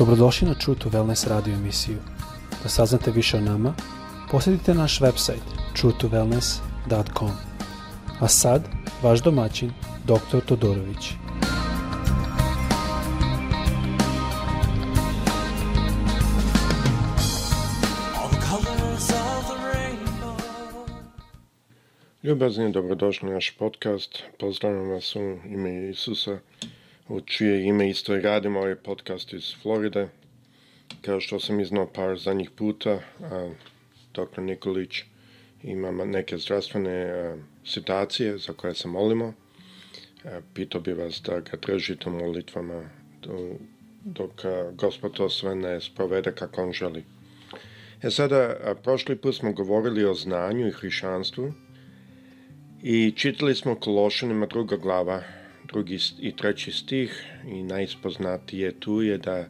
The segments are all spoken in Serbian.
Dobrodošli na True to Wellness radio emisiju. Da saznate više o nama, posjetite naš website truetowellness.com. A sad, vaš domaćin, dr. Todorović. Ljubazni, dobrodošli na naš podcast. Pozdravljam vas u ime Isusa u čije ime isto i radim ovaj podcast iz Floride. Kao što sam iznao par zadnjih puta, a, dr. Nikolić ima neke zdravstvene a, situacije za koje se molimo. A, pitao bi vas da ga držite u molitvama do, dok a, gospod to sve ne sprovede kako on želi. E sada, a, prošli put smo govorili o znanju i hrišanstvu i čitali smo Kološinima druga glava, drugi i treći stih i najspoznatije tu je da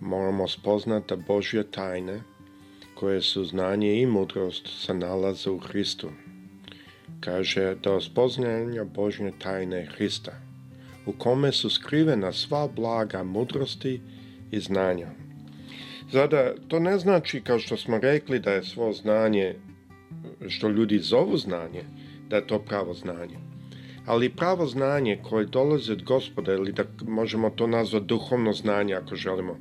moramo spoznati da Božje tajne koje su znanje i mudrost sa nalaze u Hristu. Kaže do da spoznanja Božje tajne Hrista, u kome su skrivena sva blaga mudrosti i znanja. Zada, to ne znači, kao što smo rekli, da je svo znanje, što ljudi zovu znanje, da je to pravo znanje ali pravo znanje koje dolazi od gospoda, ili da možemo to nazvati duhovno znanje ako želimo,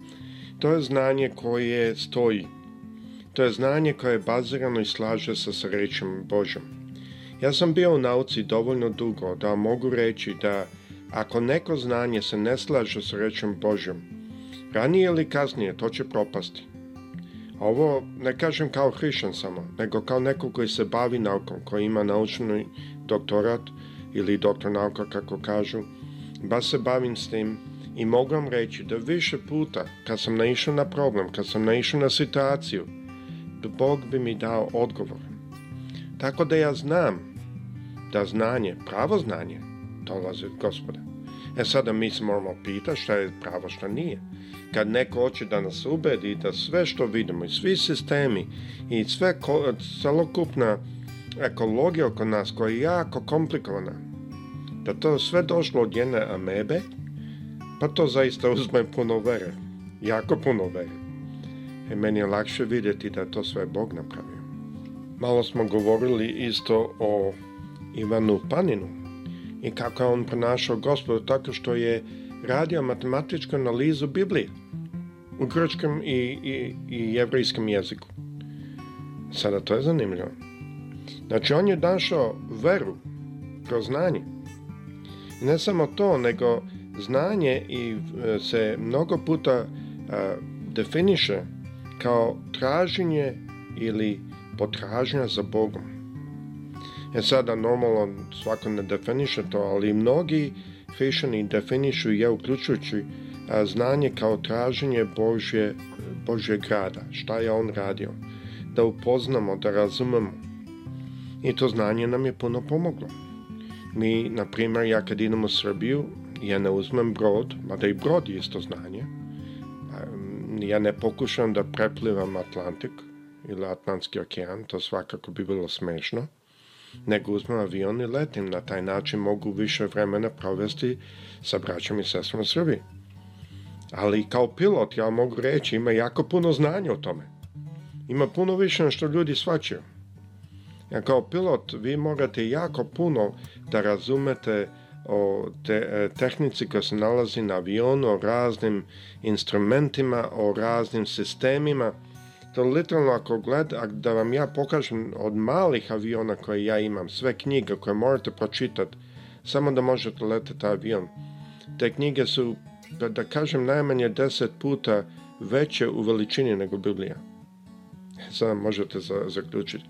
to je znanje koje stoji. To je znanje koje je bazirano i slaže sa srećom Božom. Ja sam bio u nauci dovoljno dugo da mogu reći da ako neko znanje se ne slaže sa rečom Božjom, ranije ili kasnije to će propasti. Ovo ne kažem kao hrišćan samo, nego kao neko koji se bavi naukom, koji ima naučni doktorat, ili doktor nauka kako kažu, baš se bavim s tim i mogu vam reći da više puta kad sam naišao na problem, kad sam naišao na situaciju, da Bog bi mi dao odgovor. Tako da ja znam da znanje, pravo znanje, dolazi od gospoda. E sada mi se moramo pitati šta je pravo, šta nije. Kad neko hoće da nas ubedi da sve što vidimo i svi sistemi i sve celokupna ekologija oko nas koja je jako komplikovana, da to sve došlo od jedne amebe, pa to zaista uzme puno vere, jako puno vere. I e, meni je lakše videti da to sve Bog napravio. Malo smo govorili isto o Ivanu Paninu i kako je on pronašao gospodu tako što je radio matematičku analizu Biblije u grčkom i, i, i jevrijskom jeziku. Sada to je zanimljivo. Znači, on je dašao veru kroz znanje. ne samo to, nego znanje i e, se mnogo puta a, e, definiše kao traženje ili potražnja za Bogom. E sada, normalno, svako ne definiše to, ali mnogi hrišćani definišu, je uključujući, a, e, znanje kao traženje Božje, Božje grada, šta je on radio, da upoznamo, da razumemo i to znanje nam je puno pomoglo. Mi, na primjer, ja kad idem u Srbiju, ja ne uzmem brod, mada i brod je isto znanje, ja ne pokušam da preplivam Atlantik ili Atlantski okean, to svakako bi bilo smešno, nego uzmem avion i letim. Na taj način mogu više vremena provesti sa braćom i sestrom u Srbiji. Ali kao pilot ja mogu reći, ima jako puno znanja o tome. Ima puno više što ljudi svačaju. Ja, kao pilot vi morate jako puno da razumete o te, e, tehnici koja se nalazi na avionu, o raznim instrumentima, o raznim sistemima. To literalno ako gleda, da vam ja pokažem od malih aviona koje ja imam, sve knjige koje morate pročitati, samo da možete letiti avion. Te knjige su, da, da kažem, najmanje deset puta veće u veličini nego Biblija. E, Sada možete za, zaključiti.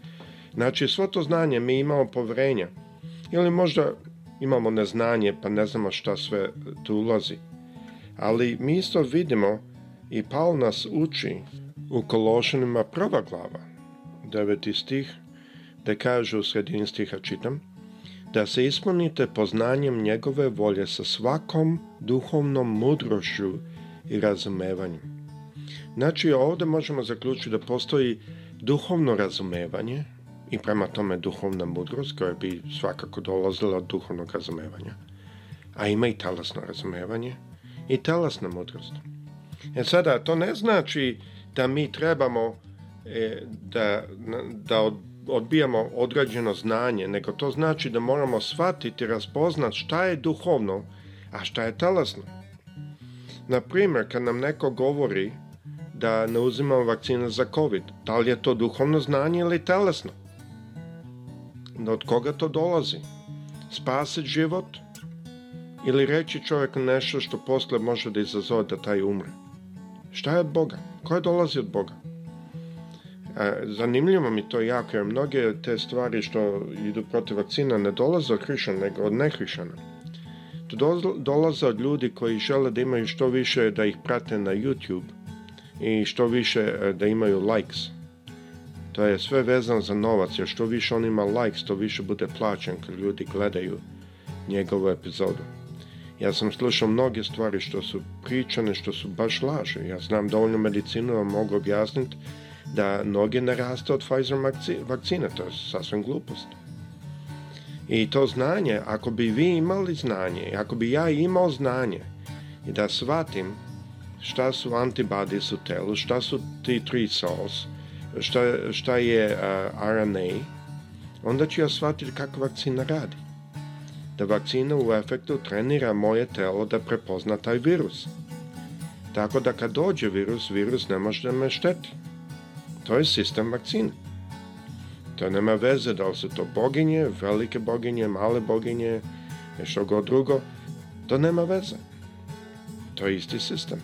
Znači, svo to znanje mi imamo poverenja. Ili možda imamo neznanje pa ne znamo šta sve tu ulazi. Ali mi isto vidimo i Paul nas uči u Kološanima prva glava, deveti stih, da kaže u sredini stiha čitam, da se ispunite poznanjem njegove volje sa svakom duhovnom mudrošću i razumevanjem. Znači ovde možemo zaključiti da postoji duhovno razumevanje, i prema tome duhovna mudrost koja bi svakako dolazila od duhovnog razumevanja. A ima i talasno razumevanje i talasna mudrost. E sada, to ne znači da mi trebamo e, da, da odbijamo određeno znanje, nego to znači da moramo shvatiti, raspoznat šta je duhovno, a šta je talasno. Na primjer, kad nam neko govori da ne uzimamo vakcina za COVID, da li je to duhovno znanje ili talasno? od koga to dolazi? Spasit život ili reći čovjek nešto što posle može da izazove da taj umre? Šta je od Boga? Koja dolazi od Boga? E, zanimljivo mi to jako, jer mnoge te stvari što idu protiv vakcina ne dolaze od hrišana, nego od nehrišana. To dolaze od ljudi koji žele da imaju što više da ih prate na YouTube i što više e, da imaju likes. To da je sve vezano za novac, jer što više on ima likes, to više bude plaćen kad ljudi gledaju njegovu epizodu. Ja sam slušao mnoge stvari što su pričane, što su baš laže. Ja znam dovoljno medicinu, da mogu objasniti da noge ne raste od Pfizer vakcine. To je sasvim glupost. I to znanje, ako bi vi imali znanje, ako bi ja imao znanje i da shvatim šta su antibodies u telu, šta su T3 cells, šta, šta je RNA, onda ću ja shvatiti kako vakcina radi. Da vakcina u efektu trenira moje telo da prepozna taj virus. Tako da kad dođe virus, virus ne može da me šteti. To je sistem vakcine. To nema veze da li su to boginje, velike boginje, male boginje, nešto god drugo. To nema veze. To je isti sistem.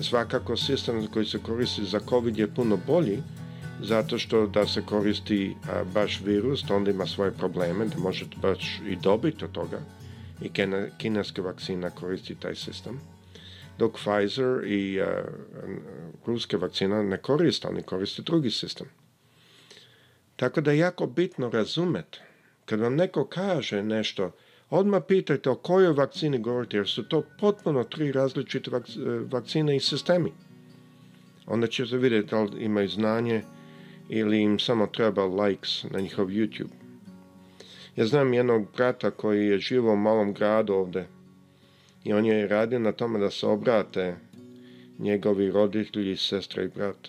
Svakako sistem koji se koristi za COVID je puno bolji, zato što da se koristi a, baš virus, onda ima svoje probleme, da možete baš i dobiti od toga. I kineska vakcina koristi taj sistem. Dok Pfizer i a, ruske vakcina ne koriste, oni koriste drugi sistem. Tako da je jako bitno razumeti. Kad vam neko kaže nešto, odmah pitajte o kojoj vakcini govorite, jer su to potpuno tri različite e, vakcine i sistemi. Onda ćete vidjeti da li imaju znanje, ili im samo treba likes na njihov YouTube. Ja znam jednog brata koji je živo u malom gradu ovde i on je radio na tome da se obrate njegovi roditelji, sestra i brat.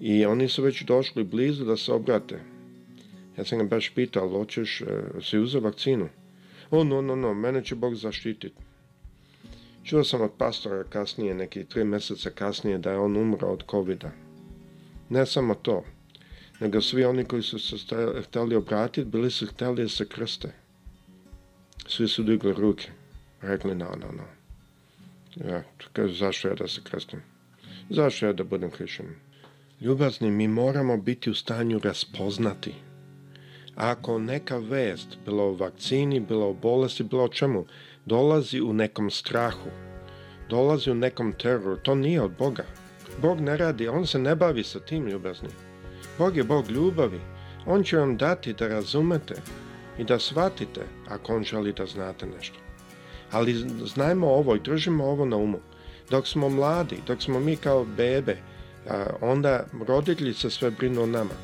I oni su već došli blizu da se obrate. Ja sam ga baš pitao, hoćeš, se uzeo vakcinu? O, no, no, no, mene će Bog zaštititi. Čuo sam od pastora kasnije, neki tri meseca kasnije, da je on umro od covid -a. Ne samo to, nego svi oni koji su se hteli obratiti, bili su hteli da se krste. Svi su digli ruke, rekli no, no, no. Ja, kaže, zašto ja da se krstim? Zašto ja da budem hrišćanin? Ljubazni, mi moramo biti u stanju raspoznati. Ako neka vest, bilo o vakcini, bilo o bolesti, bilo o čemu, dolazi u nekom strahu, dolazi u nekom teroru, to nije od Boga. Bog ne radi, on se ne bavi sa tim ljubaznim. Bog je Bog ljubavi. On će vam dati da razumete i da shvatite ako on želi da znate nešto. Ali znajmo ovo i držimo ovo na umu. Dok smo mladi, dok smo mi kao bebe, onda roditelji se sve brinu o nama.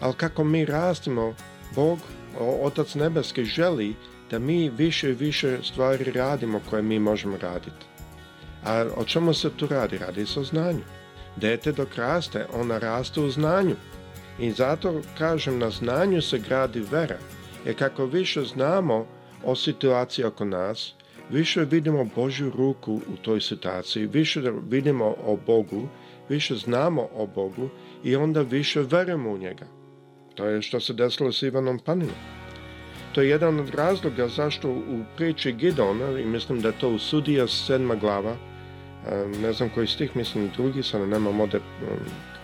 Ali kako mi rastimo, Bog, Otac Nebeski, želi da mi više i više stvari radimo koje mi možemo raditi. A o čemu se tu radi? Radi se o znanju. Dete dok raste, ona raste u znanju. I zato, kažem, na znanju se gradi vera. Jer kako više znamo o situaciji oko nas, više vidimo Božju ruku u toj situaciji, više vidimo o Bogu, više znamo o Bogu i onda više verujemo u njega. To je što se desilo s Ivanom Paninom. To je jedan od razloga zašto u priči Gidona, i mislim da je to u Sudija sedma glava, ne znam koji stih, mislim drugi, sad nemam ode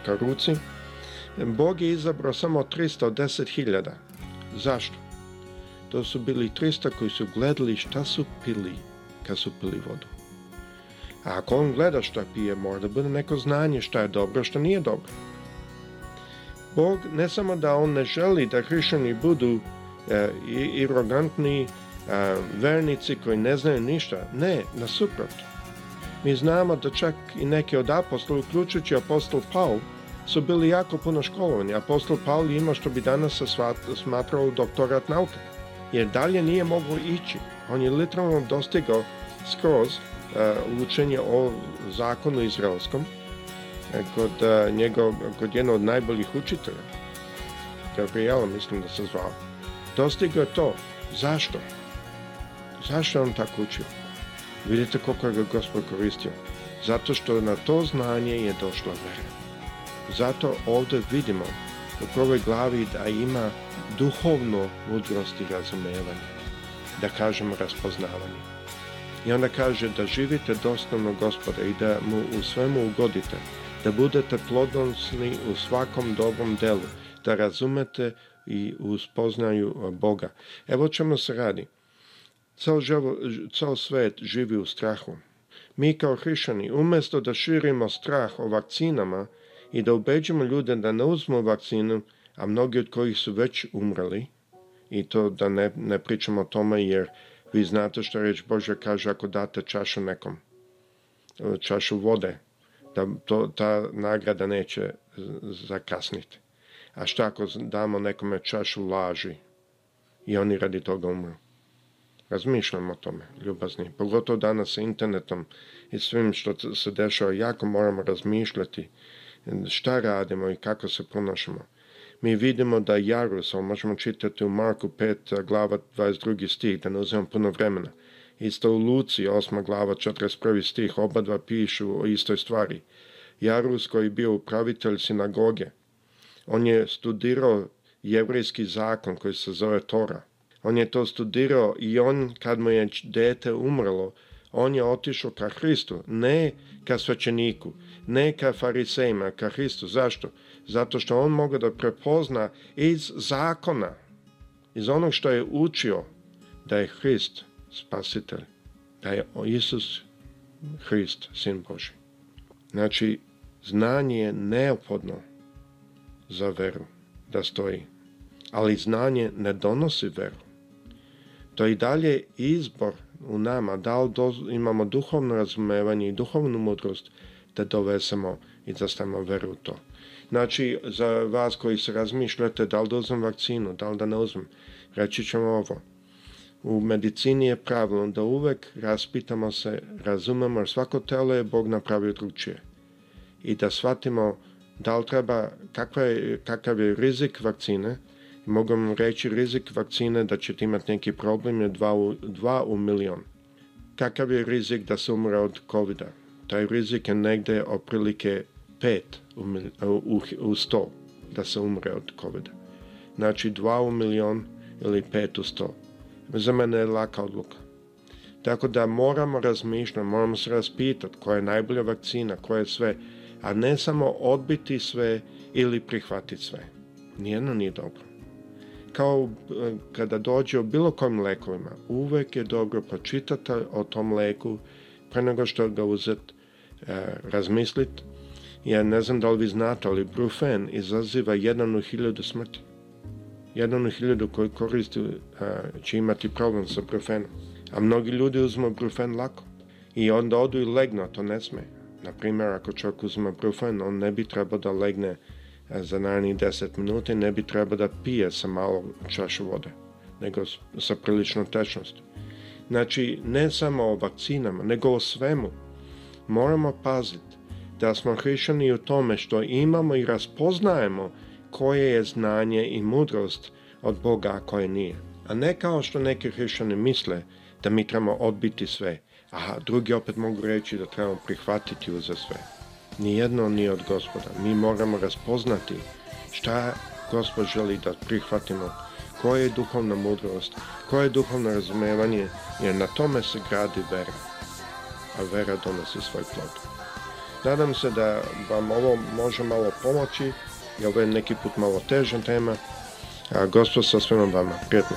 ka ruci. Bog je izabrao samo 310.000. Zašto? To su bili 300 koji su gledali šta su pili kad su pili vodu. A ako on gleda šta pije, mora da bude neko znanje šta je dobro, šta nije dobro. Bog ne samo da on ne želi da hrišćani budu e, irogantni e, vernici koji ne znaju ništa, ne, nasuprot. Mi znamo da čak i neke od apostola, uključujući apostol Paul, su bili jako puno školovani. Apostol Paul je imao što bi danas smatrao doktorat nauke, jer dalje nije mogao ići. On je literalno dostigao skroz uh, učenje o zakonu izraelskom eh, kod, uh, njegov, kod jednog od najboljih učitelja. Gabriela mislim da se zvao. Dostigao to. Zašto? Zašto on tako učio? Vidite koliko je ga Gospod koristio. Zato što na to znanje je došla vera. Zato ovde vidimo u prvoj glavi da ima duhovno mudrost i razumevanje. Da kažemo raspoznavanje. I onda kaže da živite doslovno gospoda i da mu u svemu ugodite. Da budete plodnosni u svakom dobrom delu. Da razumete i uspoznaju Boga. Evo čemu se radi. Ceo, žavo, ceo svet živi u strahu. Mi kao hrišćani, umesto da širimo strah o vakcinama i da ubeđimo ljude da ne uzmu vakcinu, a mnogi od kojih su već umrli, i to da ne, ne pričamo o tome jer vi znate što reč Bože kaže ako date čašu nekom, čašu vode, da to, ta nagrada neće zakasniti. A šta ako damo nekome čašu laži i oni radi toga umru? razmišljam o tome, ljubazni. Pogotovo danas sa internetom i svim što se dešava, jako moramo razmišljati šta radimo i kako se ponašamo. Mi vidimo da Jarosov, možemo čitati u Marku 5, glava 22 stih, da ne uzimam puno vremena. Isto u Luci, 8 glava 41 stih, oba dva pišu o istoj stvari. Jarus koji je bio upravitelj sinagoge, on je studirao jevrejski zakon koji se zove Tora On je to studirao i on, kad mu je dete umrlo, on je otišao ka Hristu, ne ka svećeniku, ne ka farisejima, ka Hristu. Zašto? Zato što on mogao da prepozna iz zakona, iz onog što je učio, da je Hrist spasitelj, da je Isus Hrist, sin Boži. Znači, znanje je neophodno za veru da stoji, ali znanje ne donosi veru to i dalje izbor u nama, da li do, imamo duhovno razumevanje i duhovnu mudrost da dovezemo i da stavimo veru u to. Znači, za vas koji se razmišljate da li da uzmem vakcinu, da li da ne uzmem, reći ćemo ovo. U medicini je pravilo da uvek raspitamo se, razumemo, jer svako telo je Bog napravio drugčije. I da shvatimo da li treba, kakav je, kakav je rizik vakcine, mogu vam reći rizik vakcine da ćete imati neki problem je 2 u, u milion. Kakav je rizik da se umre od covid -a? Taj rizik je negde oprilike 5 u, u, u 100 da se umre od covid -a. Znači 2 u milion ili 5 u 100. Za mene je laka odluka. Tako da moramo razmišljati, moramo se raspitati koja je najbolja vakcina, koja je sve, a ne samo odbiti sve ili prihvatiti sve. Nijedno nije dobro kao e, kada dođe o bilo kojim lekovima, uvek je dobro pročitati o tom leku pre nego što ga uzet, e, razmislit. Ja ne znam da li vi znate, ali brufen izaziva jedan u hiljadu smrti. Jedan u hiljadu koji koristi e, će imati problem sa brufenom. A mnogi ljudi uzmu brufen lako i onda odu i legnu, a to ne sme. Naprimjer, ako čovjek uzme brufen, on ne bi trebao da legne za najmanjih 10 minuta ne bi trebao da pije sa malo čašu vode, nego sa priličnom tečnosti. Znači, ne samo o vakcinama, nego o svemu. Moramo paziti da smo hrišćani u tome što imamo i raspoznajemo koje je znanje i mudrost od Boga, a koje nije. A ne kao što neki hrišćani misle da mi trebamo odbiti sve, a drugi opet mogu reći da trebamo prihvatiti uza sve ni jedno ni od gospoda. Mi moramo raspoznati šta gospod želi da prihvatimo, koja je duhovna mudrost, koje je duhovno razumevanje, jer na tome se gradi vera, a vera donosi svoj plod. Nadam se da vam ovo može malo pomoći, jer ovo je neki put malo težan tema, a gospod sa svema vama. Prijetno!